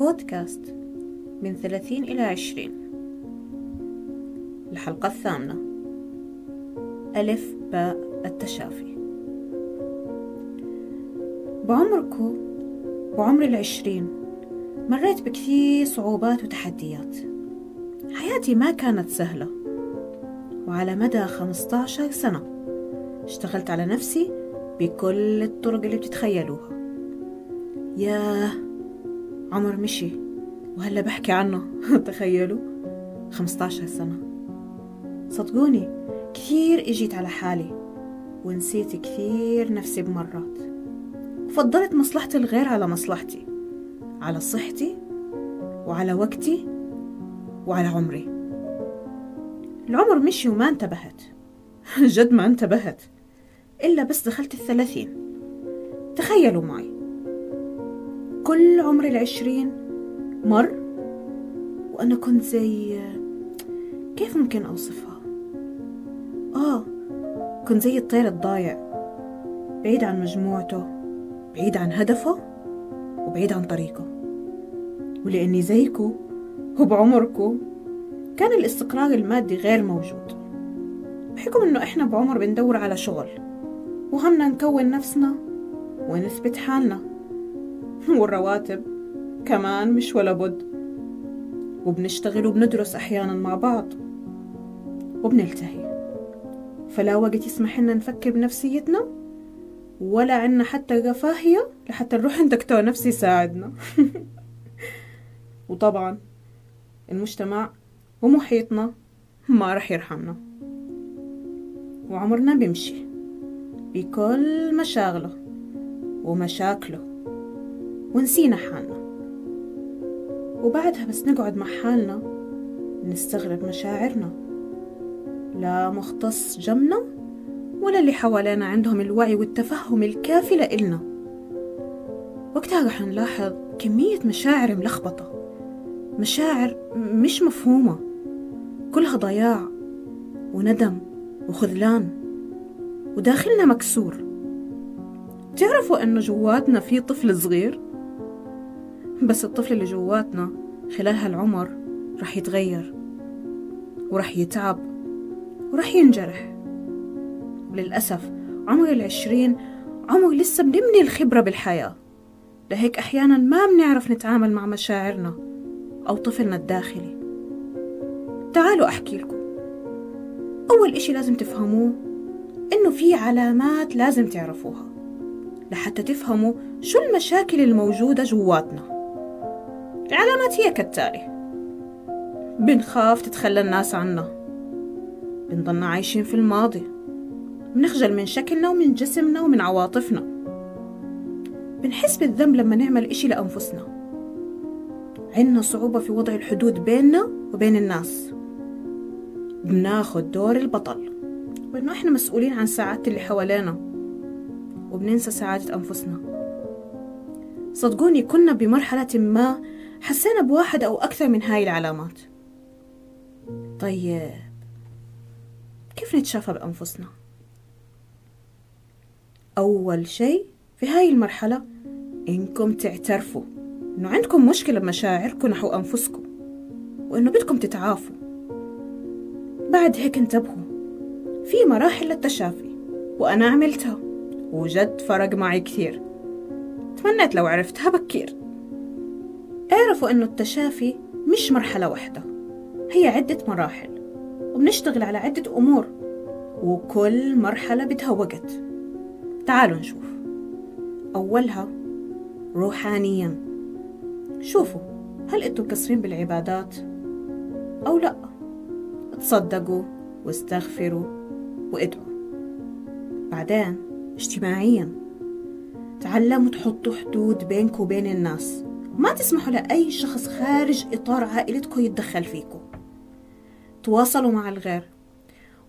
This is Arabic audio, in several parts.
بودكاست من ثلاثين إلى عشرين. الحلقة الثامنة. ألف باء التشافي. بعمركو بعمر العشرين مريت بكثير صعوبات وتحديات. حياتي ما كانت سهلة. وعلى مدى 15 سنة اشتغلت على نفسي بكل الطرق اللي بتتخيلوها. ياه! عمر مشي وهلا بحكي عنه. تخيلوا. 15 سنة. صدقوني كثير إجيت على حالي ونسيت كثير نفسي بمرات. وفضلت مصلحة الغير على مصلحتي على صحتي وعلى وقتي وعلى عمري. العمر مشي وما انتبهت. جد ما انتبهت. إلا بس دخلت الثلاثين. تخيلوا معي. كل عمر العشرين مر وأنا كنت زي كيف ممكن أوصفها؟ آه كنت زي الطير الضايع بعيد عن مجموعته بعيد عن هدفه وبعيد عن طريقه ولأني زيكو وبعمركو كان الاستقرار المادي غير موجود بحكم إنه إحنا بعمر بندور على شغل وهمنا نكون نفسنا ونثبت حالنا والرواتب كمان مش ولا بد. وبنشتغل وبندرس أحيانا مع بعض. وبنلتهي. فلا وقت يسمح لنا نفكر بنفسيتنا ولا عنا حتى رفاهية لحتى نروح عند دكتور نفسي يساعدنا. وطبعا المجتمع ومحيطنا ما رح يرحمنا. وعمرنا بيمشي. بكل مشاغله ومشاكله. ونسينا حالنا. وبعدها بس نقعد مع حالنا نستغرب مشاعرنا. لا مختص جمنا ولا اللي حوالينا عندهم الوعي والتفهم الكافي لإلنا. وقتها رح نلاحظ كمية مشاعر ملخبطة. مشاعر مش مفهومة. كلها ضياع وندم وخذلان. وداخلنا مكسور. تعرفوا انه جواتنا في طفل صغير بس الطفل اللي جواتنا خلال هالعمر رح يتغير ورح يتعب ورح ينجرح. وللأسف عمر العشرين عمر لسه بنبني الخبرة بالحياة. لهيك أحيانا ما بنعرف نتعامل مع مشاعرنا أو طفلنا الداخلي. تعالوا أحكي لكم. أول إشي لازم تفهموه إنه في علامات لازم تعرفوها لحتى تفهموا شو المشاكل الموجودة جواتنا. العلامات هي كالتالي. بنخاف تتخلى الناس عنا. بنضلنا عايشين في الماضي. بنخجل من شكلنا ومن جسمنا ومن عواطفنا. بنحس بالذنب لما نعمل إشي لأنفسنا. عنا صعوبة في وضع الحدود بيننا وبين الناس. بناخد دور البطل. وإنه إحنا مسؤولين عن سعادة اللي حوالينا. وبننسى سعادة أنفسنا. صدقوني كنا بمرحلة ما حسينا بواحد أو أكثر من هاي العلامات. طيب كيف نتشافى بأنفسنا؟ أول شيء في هاي المرحلة إنكم تعترفوا إنه عندكم مشكلة بمشاعركم نحو أنفسكم وإنه بدكم تتعافوا. بعد هيك انتبهوا في مراحل للتشافي وأنا عملتها وجد فرق معي كثير. تمنيت لو عرفتها بكير. اعرفوا انه التشافي مش مرحلة واحدة. هي عدة مراحل وبنشتغل على عدة أمور وكل مرحلة بدها وقت. تعالوا نشوف. أولها روحانيا. شوفوا هل أنتم مقصرين بالعبادات؟ أو لأ. تصدقوا واستغفروا وادعوا. بعدين اجتماعيا. تعلموا تحطوا حدود بينكم وبين الناس. ما تسمحوا لأي شخص خارج إطار عائلتكم يتدخل فيكم تواصلوا مع الغير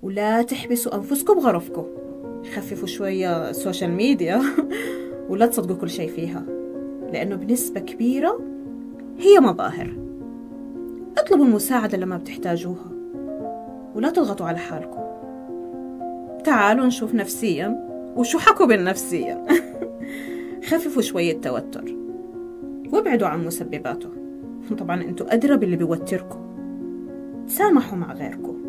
ولا تحبسوا أنفسكم بغرفكم خففوا شوية السوشيال ميديا ولا تصدقوا كل شيء فيها لأنه بنسبة كبيرة هي مظاهر اطلبوا المساعدة لما بتحتاجوها ولا تضغطوا على حالكم تعالوا نشوف نفسيا وشو حكوا بالنفسية. خففوا شوية توتر وابعدوا عن مسبباته. طبعا أنتوا أدرى باللي بيوتركم تسامحوا مع غيركم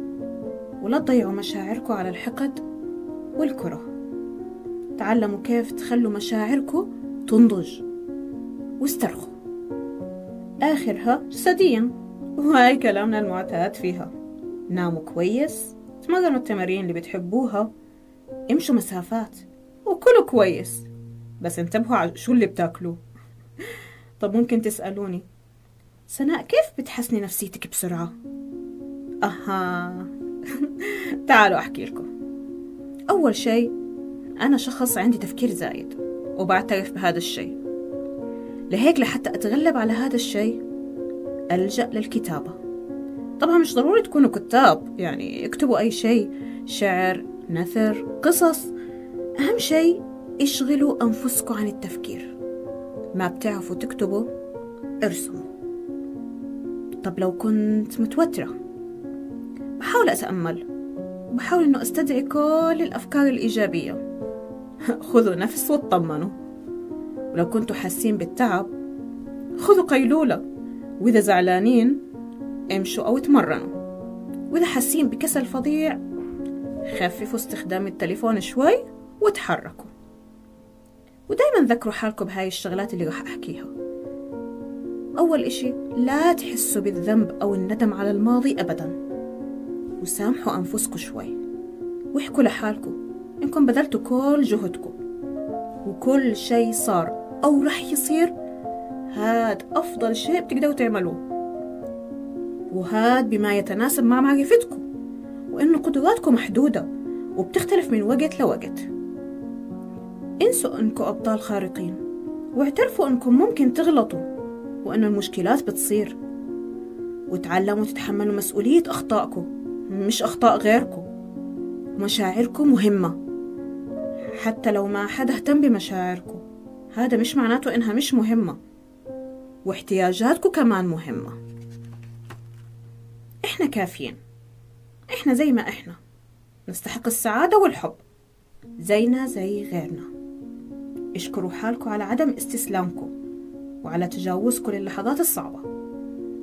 ولا تضيعوا مشاعركم على الحقد والكره. تعلموا كيف تخلوا مشاعركم تنضج. واسترخوا. آخرها جسديا وهاي كلامنا المعتاد فيها. ناموا كويس. تمرنوا التمارين اللي بتحبوها. امشوا مسافات. وكلوا كويس. بس انتبهوا على شو اللي بتاكلوه. طب ممكن تسألوني. سناء كيف بتحسني نفسيتك بسرعة؟ أها. تعالوا أحكي لكم. أول شيء أنا شخص عندي تفكير زايد وبعترف بهذا الشيء. لهيك لحتى أتغلب على هذا الشيء ألجأ للكتابة. طبعا مش ضروري تكونوا كتاب يعني اكتبوا أي شيء شعر نثر قصص. أهم شيء اشغلوا أنفسكم عن التفكير. ما بتعرفوا تكتبوا ارسموا. طب لو كنت متوترة بحاول أتأمل بحاول إنه أستدعي كل الأفكار الإيجابية. خذوا نفس واطمنوا ولو كنتوا حاسين بالتعب خذوا قيلولة. وإذا زعلانين امشوا أو تمرنوا وإذا حاسين بكسل فظيع خففوا استخدام التليفون شوي وتحركوا ودايما ذكروا حالكم بهاي الشغلات اللي راح أحكيها. أول إشي لا تحسوا بالذنب أو الندم على الماضي أبدا. وسامحوا أنفسكم شوي. واحكوا لحالكم. إنكم بذلتوا كل جهدكم. وكل شيء صار أو رح يصير هاد أفضل شيء بتقدروا تعملوه. وهاد بما يتناسب مع معرفتكم. وإنه قدراتكم محدودة وبتختلف من وقت لوقت. انسوا إنكم أبطال خارقين واعترفوا إنكم ممكن تغلطوا وإنه المشكلات بتصير. وتعلموا تتحملوا مسؤولية أخطائكم مش أخطاء غيركم. مشاعركم مهمة. حتى لو ما حدا اهتم بمشاعركم هذا مش معناته إنها مش مهمة. واحتياجاتكم كمان مهمة. إحنا كافيين. إحنا زي ما إحنا. نستحق السعادة والحب. زينا زي غيرنا. اشكروا حالكم على عدم استسلامكم وعلى تجاوزكم للحظات الصعبة.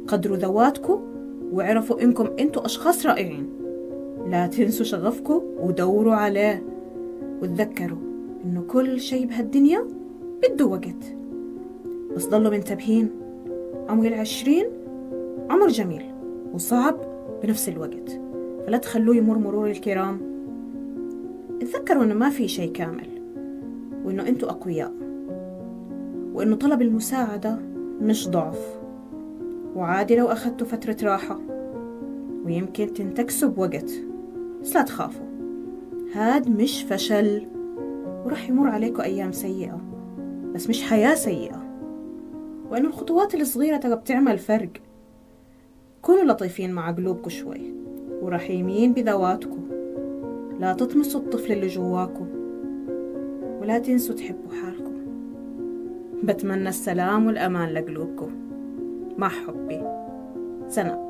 قدروا ذواتكم واعرفوا إنكم أنتوا أشخاص رائعين. لا تنسوا شغفكم ودوروا عليه وتذكروا إنه كل شيء بهالدنيا بده وقت. بس ضلوا منتبهين. عمر العشرين عمر جميل وصعب بنفس الوقت. فلا تخلوه يمر مرور الكرام. اتذكروا إنه ما في شيء كامل. وإنه أنتوا أقوياء. وإنه طلب المساعدة مش ضعف. وعادي لو اخدتوا فترة راحة. ويمكن تنتكسوا بوقت. بس لا تخافوا. هاد مش فشل. وراح يمر عليكم أيام سيئة. بس مش حياة سيئة. وإنه الخطوات الصغيرة ترى بتعمل فرق. كونوا لطيفين مع قلوبكم شوي. ورحيمين بذواتكم. لا تطمسوا الطفل اللي جواكم. ولا تنسوا تحبوا حالكم. بتمنى السلام والأمان لقلوبكم. مع حبي. سنة